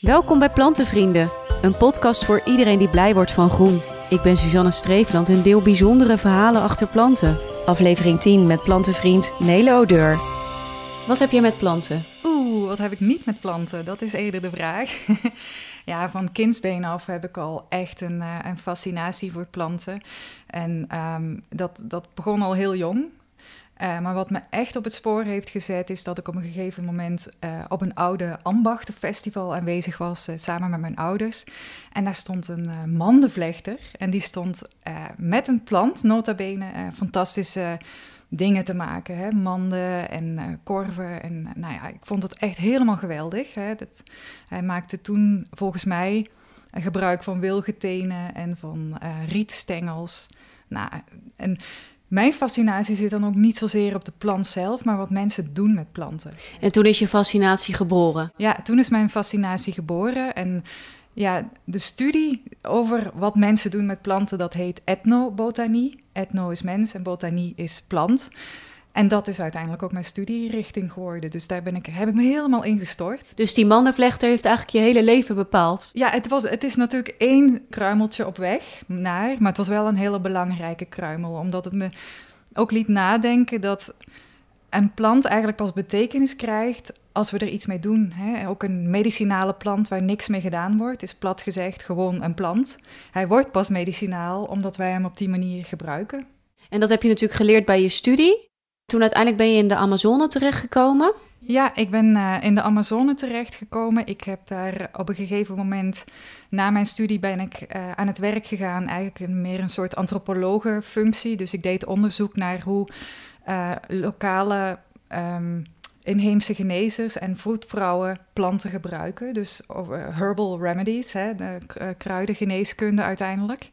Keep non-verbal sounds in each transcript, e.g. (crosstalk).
Welkom bij Plantenvrienden, een podcast voor iedereen die blij wordt van groen. Ik ben Suzanne Streefland en deel bijzondere verhalen achter planten. Aflevering 10 met plantenvriend Nele Odeur. Wat heb je met planten? Oeh, wat heb ik niet met planten? Dat is eerder de vraag. (laughs) ja, van kindsbeen af heb ik al echt een, uh, een fascinatie voor planten. En ehm, dat, dat begon al heel jong. Uh, maar wat me echt op het spoor heeft gezet, is dat ik op een gegeven moment uh, op een oude ambachtenfestival aanwezig was, uh, samen met mijn ouders. En daar stond een mandenvlechter en die stond met een plant, nota bene, fantastische dingen te maken. Hè? Manden en korven. En nou ja, ik vond het echt helemaal geweldig. Hè? Dat, hij maakte toen volgens mij gebruik van wilgetenen en van rietstengels. Nou, en mijn fascinatie zit dan ook niet zozeer op de plant zelf, maar wat mensen doen met planten. En toen is je fascinatie geboren? Ja, toen is mijn fascinatie geboren. En ja, de studie over wat mensen doen met planten, dat heet etnobotanie. Etno is mens en botanie is plant. En dat is uiteindelijk ook mijn studierichting geworden. Dus daar ben ik, heb ik me helemaal in gestort. Dus die mandenvlechter heeft eigenlijk je hele leven bepaald? Ja, het, was, het is natuurlijk één kruimeltje op weg naar. Maar het was wel een hele belangrijke kruimel. Omdat het me ook liet nadenken dat een plant eigenlijk pas betekenis krijgt als we er iets mee doen. Hè? Ook een medicinale plant waar niks mee gedaan wordt, is plat gezegd gewoon een plant. Hij wordt pas medicinaal omdat wij hem op die manier gebruiken. En dat heb je natuurlijk geleerd bij je studie. Toen uiteindelijk ben je in de Amazone terechtgekomen. Ja, ik ben uh, in de Amazone terechtgekomen. Ik heb daar op een gegeven moment, na mijn studie, ben ik uh, aan het werk gegaan. Eigenlijk meer een soort antropologenfunctie. Dus ik deed onderzoek naar hoe uh, lokale um, inheemse genezers en vroedvrouwen planten gebruiken. Dus herbal remedies, hè, de kruidengeneeskunde uiteindelijk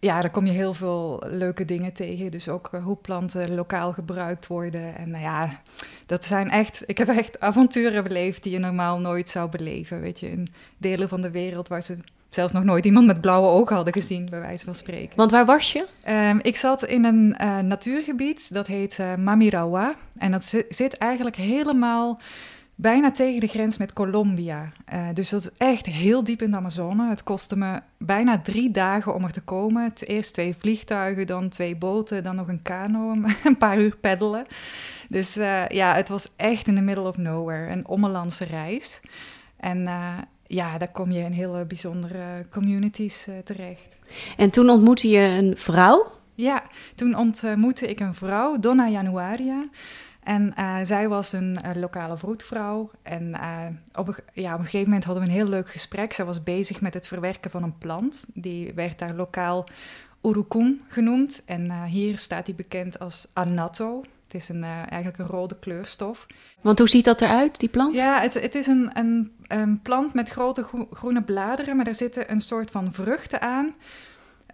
ja, daar kom je heel veel leuke dingen tegen. Dus ook uh, hoe planten lokaal gebruikt worden. En nou ja, dat zijn echt... Ik heb echt avonturen beleefd die je normaal nooit zou beleven. Weet je, in delen van de wereld waar ze zelfs nog nooit iemand met blauwe ogen hadden gezien, bij wijze van spreken. Want waar was je? Um, ik zat in een uh, natuurgebied, dat heet uh, Mamirawa. En dat zit eigenlijk helemaal bijna tegen de grens met Colombia. Uh, dus dat is echt heel diep in de Amazone. Het kostte me bijna drie dagen om er te komen. Eerst twee vliegtuigen, dan twee boten, dan nog een kano, (laughs) een paar uur peddelen. Dus uh, ja, het was echt in the middle of nowhere, een ommelandse reis. En uh, ja, daar kom je in hele bijzondere communities terecht. En toen ontmoette je een vrouw? Ja, toen ontmoette ik een vrouw, Donna Januaria. En uh, zij was een uh, lokale vroedvrouw. En uh, op, een, ja, op een gegeven moment hadden we een heel leuk gesprek. Zij was bezig met het verwerken van een plant. Die werd daar lokaal urucum genoemd. En hier staat die bekend als anato. Het is een, eigenlijk een rode kleurstof. Want hoe ziet dat eruit, die plant? Ja, het, het is een, een, een plant met grote groene bladeren. Maar er zitten een soort van vruchten aan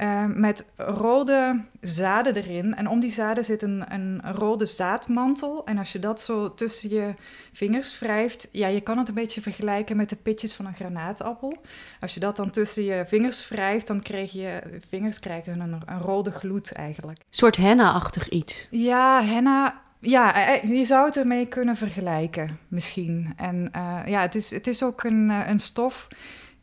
uh, met rode zaden erin. En om die zaden zit een, een rode zaadmantel. En als je dat zo tussen je vingers wrijft, ja, je kan het een beetje vergelijken met de pitjes van een granaatappel. Als je dat dan tussen je vingers wrijft, dan krijg je vingers krijgen een, een rode gloed eigenlijk. Een soort henna-achtig iets. Ja, henna. Ja, je zou het ermee kunnen vergelijken, misschien. En uh, ja, het is, het is ook een, een stof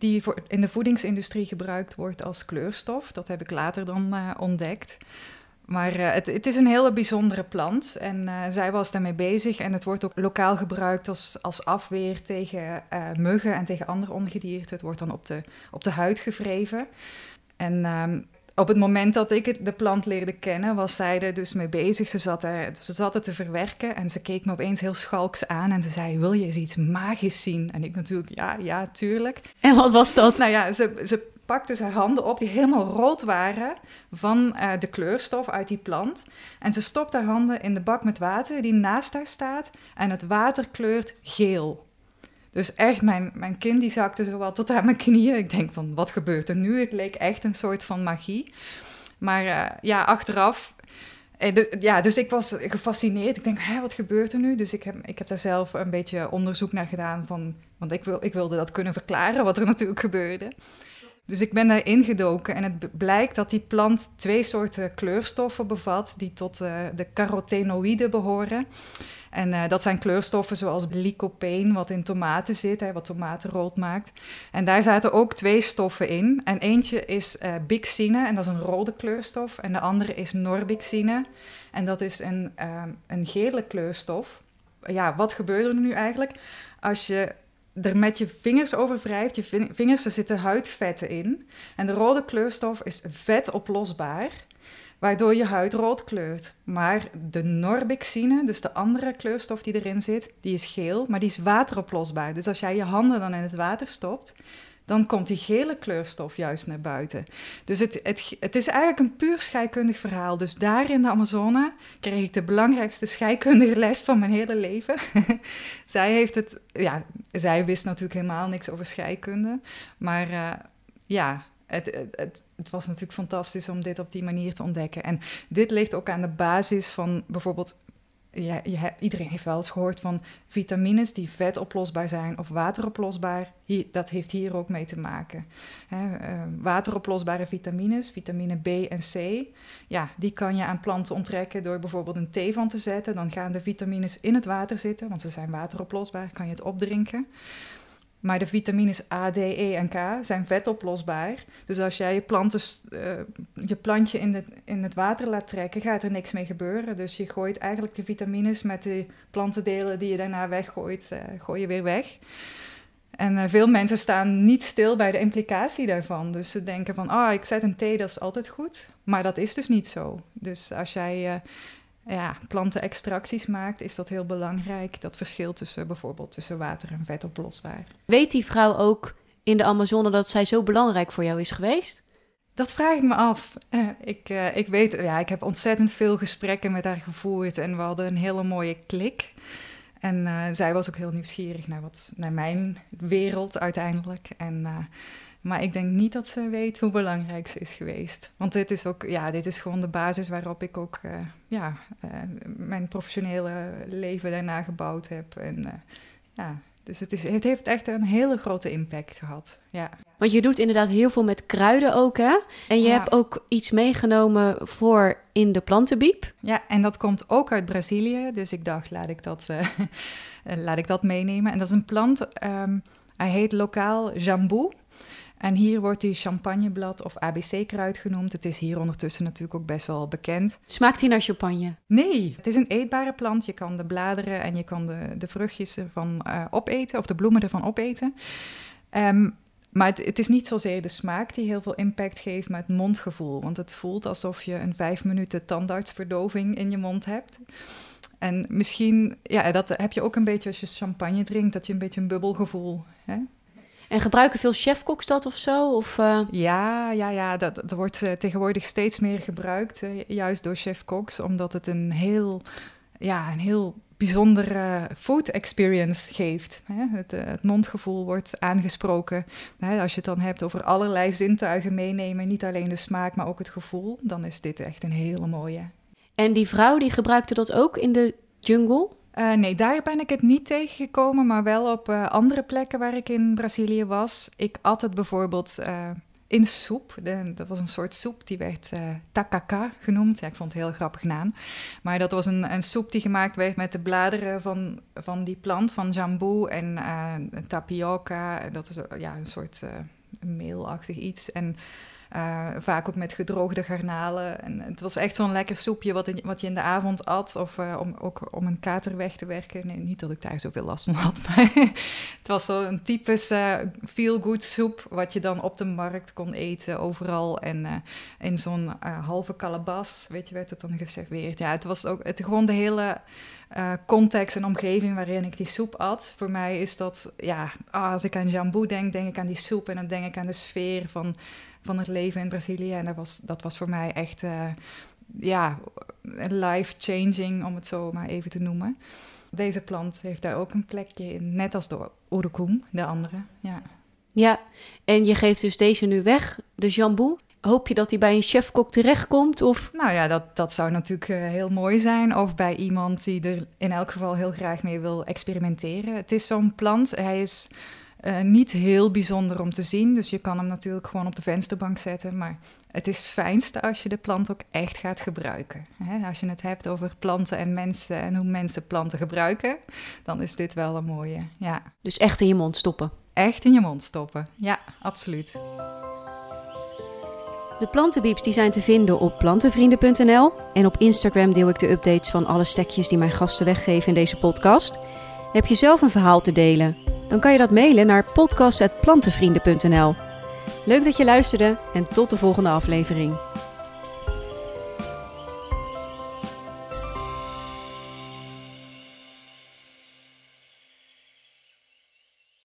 die voor, in de voedingsindustrie gebruikt wordt als kleurstof. Dat heb ik later dan uh, ontdekt. Maar uh, het, het, is een hele bijzondere plant en uh, zij was daarmee bezig. En het wordt ook lokaal gebruikt als, als afweer tegen muggen en tegen andere ongedierte. Het wordt dan op de, op de huid gevreven. En um, op het moment dat ik de plant leerde kennen, was zij er dus mee bezig. Ze zat, er, ze zat het te verwerken en ze keek me opeens heel schalks aan en ze zei: Wil je eens iets magisch zien? En ik natuurlijk: Ja, ja, tuurlijk. En wat was dat? Nou ja, ze, ze pakte dus haar handen op die helemaal rood waren van uh, de kleurstof uit die plant. En ze stopt haar handen in de bak met water die naast haar staat en het water kleurt geel. Dus echt, mijn, mijn kind die zakte zo tot aan mijn knieën. Ik denk van, wat gebeurt er nu? Het leek echt een soort van magie. Maar uh, ja, achteraf... Eh, dus, ja, dus ik was gefascineerd. Ik denk, wat gebeurt er nu? Dus ik heb, ik heb daar zelf een beetje onderzoek naar gedaan. Van, want ik, wil, ik wilde dat kunnen verklaren, wat er natuurlijk gebeurde. Dus ik ben daar ingedoken en het blijkt dat die plant twee soorten kleurstoffen bevat die tot uh, de carotenoïden behoren. En uh, dat zijn kleurstoffen zoals lycopene, wat in tomaten zit, hè, wat tomaten rood maakt. En daar zaten ook twee stoffen in. En eentje is uh, bixine, en dat is een rode kleurstof. En de andere is norbixine, en dat is een, een gele kleurstof. Ja, wat gebeurt er nu eigenlijk? Als je er met je vingers over wrijft, je vingers, er zitten huidvetten in. En de rode kleurstof is vetoplosbaar waardoor je huid rood kleurt. Maar de norbixine, dus de andere kleurstof die erin zit, die is geel, maar die is wateroplosbaar. Dus als jij je handen dan in het water stopt, dan komt die gele kleurstof juist naar buiten. Dus het, het, het is eigenlijk een puur scheikundig verhaal. Dus daar in de Amazone kreeg ik de belangrijkste scheikundige les van mijn hele leven. (laughs) zij heeft het, ja, zij wist natuurlijk helemaal niks over scheikunde, maar uh, ja, het, het, het, was natuurlijk fantastisch om dit op die manier te ontdekken. En dit ligt ook aan de basis van bijvoorbeeld. Iedereen heeft wel eens gehoord van vitamines die vetoplosbaar zijn of wateroplosbaar. Dat heeft hier ook mee te maken. Hè, uh, wateroplosbare vitamines, vitamine B en C, ja, die kan je aan planten onttrekken door bijvoorbeeld een thee van te zetten. Dan gaan de vitamines in het water zitten, want ze zijn wateroplosbaar, kan je het opdrinken. Maar de vitamines A, D, E en K zijn vetoplosbaar. Dus als jij je, planten, uh, je plantje in, in het water laat trekken, gaat er niks mee gebeuren. Dus je gooit eigenlijk de vitamines met de plantendelen die je daarna weggooit, uh, gooi je weer weg. En uh, veel mensen staan niet stil bij de implicatie daarvan. Dus ze denken van, ah, ik zet een thee, dat is altijd goed. Maar dat is dus niet zo. Dus als jij ja, plantenextracties maakt, is dat heel belangrijk. Dat verschil tussen bijvoorbeeld tussen water en vet oplosbaar. Weet die vrouw ook in de Amazone dat zij zo belangrijk voor jou is geweest? Dat vraag ik me af. Uh, ik, uh, ik weet, ja, ik heb ontzettend veel gesprekken met haar gevoerd en we hadden een hele mooie klik. En uh, zij was ook heel nieuwsgierig naar, wat, naar mijn wereld uiteindelijk. En maar ik denk niet dat ze weet hoe belangrijk ze is geweest. Want dit is ook, ja, dit is gewoon de basis waarop ik ook uh, ja, uh, mijn professionele leven daarna gebouwd heb. En uh, ja, dus het, is, het heeft echt een hele grote impact gehad. Ja. Want je doet inderdaad heel veel met kruiden ook, hè? En je ja. hebt ook iets meegenomen voor in de plantenbiep. Ja, en dat komt ook uit Brazilië. Dus ik dacht, laat ik dat, (laughs) laat ik dat meenemen. En dat is een plant, um, hij heet lokaal jambu. En hier wordt die champagneblad of ABC-kruid genoemd. Het is hier ondertussen natuurlijk ook best wel bekend. Smaakt hij naar champagne? Nee, het is een eetbare plant. Je kan de bladeren en je kan de, de vruchtjes ervan uh, opeten, of de bloemen ervan opeten. Um, maar het, het, is niet zozeer de smaak die heel veel impact geeft, maar het mondgevoel. Want het voelt alsof je een vijf minuten tandartsverdoving in je mond hebt. En misschien, ja, dat heb je ook een beetje als je champagne drinkt, dat je een beetje een bubbelgevoel hè? En gebruiken veel chefkoks dat of zo? Of, uh... Ja, ja, ja, dat, dat wordt uh, tegenwoordig steeds meer gebruikt, uh, juist door chefkoks, omdat het een heel, ja, een heel bijzondere food experience geeft. Hè? Het, het, mondgevoel wordt aangesproken. Hè? Als je het dan hebt over allerlei zintuigen meenemen, niet alleen de smaak, maar ook het gevoel, dan is dit echt een hele mooie. En die vrouw die gebruikte dat ook in de jungle? Uh, nee, daar ben ik het niet tegengekomen, maar wel op uh, andere plekken waar ik in Brazilië was. Ik at het bijvoorbeeld uh, in soep. Dat was een soort soep, die werd takaka genoemd. Ja, ik vond het heel grappig naam. Maar dat was een, een soep die gemaakt werd met de bladeren van, van die plant, van jambu en tapioca. Dat is ja, een soort meelachtig iets. En uh, vaak ook met gedroogde garnalen. En het was echt zo'n lekker soepje wat, wat je in de avond at. Of uh, om, ook om een kater weg te werken. Niet dat ik daar zoveel last van had. (laughs) Het was zo'n typisch uh, feel-good soep. Wat je dan op de markt kon eten overal. En in zo'n halve kalabas, weet je, werd het dan geserveerd. Ja, het was ook het, gewoon de hele... Context en omgeving waarin ik die soep at. Voor mij is dat, ja, ah, als ik aan jambu denk, denk ik aan die soep en dan denk ik aan de sfeer van van het leven in Brazilië. En dat was, dat was voor mij echt uh, ja, life-changing, om het zo maar even te noemen. Deze plant heeft daar ook een plekje in, net als de urucum, de andere. Ja. ja, en je geeft dus deze nu weg, de jambu. Hoop je dat hij bij een chefkok terechtkomt? Of? Nou ja, dat, dat zou natuurlijk uh, heel mooi zijn. Of bij iemand die er in elk geval heel graag mee wil experimenteren. Het is zo'n plant, hij is Uh, niet heel bijzonder om te zien, dus je kan hem natuurlijk gewoon op de vensterbank zetten. Maar het is het fijnste als je de plant ook echt gaat gebruiken. Hè? Als je het hebt over planten en mensen en hoe mensen planten gebruiken, dan is dit wel een mooie. Ja. Dus echt in je mond stoppen? Echt in je mond stoppen, ja, absoluut. De plantenbieps die zijn te vinden op plantenvrienden.nl en op Instagram deel ik de updates van alle stekjes die mijn gasten weggeven in deze podcast. Heb je zelf een verhaal te delen? Dan kan je dat mailen naar podcast.plantenvrienden.nl. Leuk dat je luisterde en tot de volgende aflevering.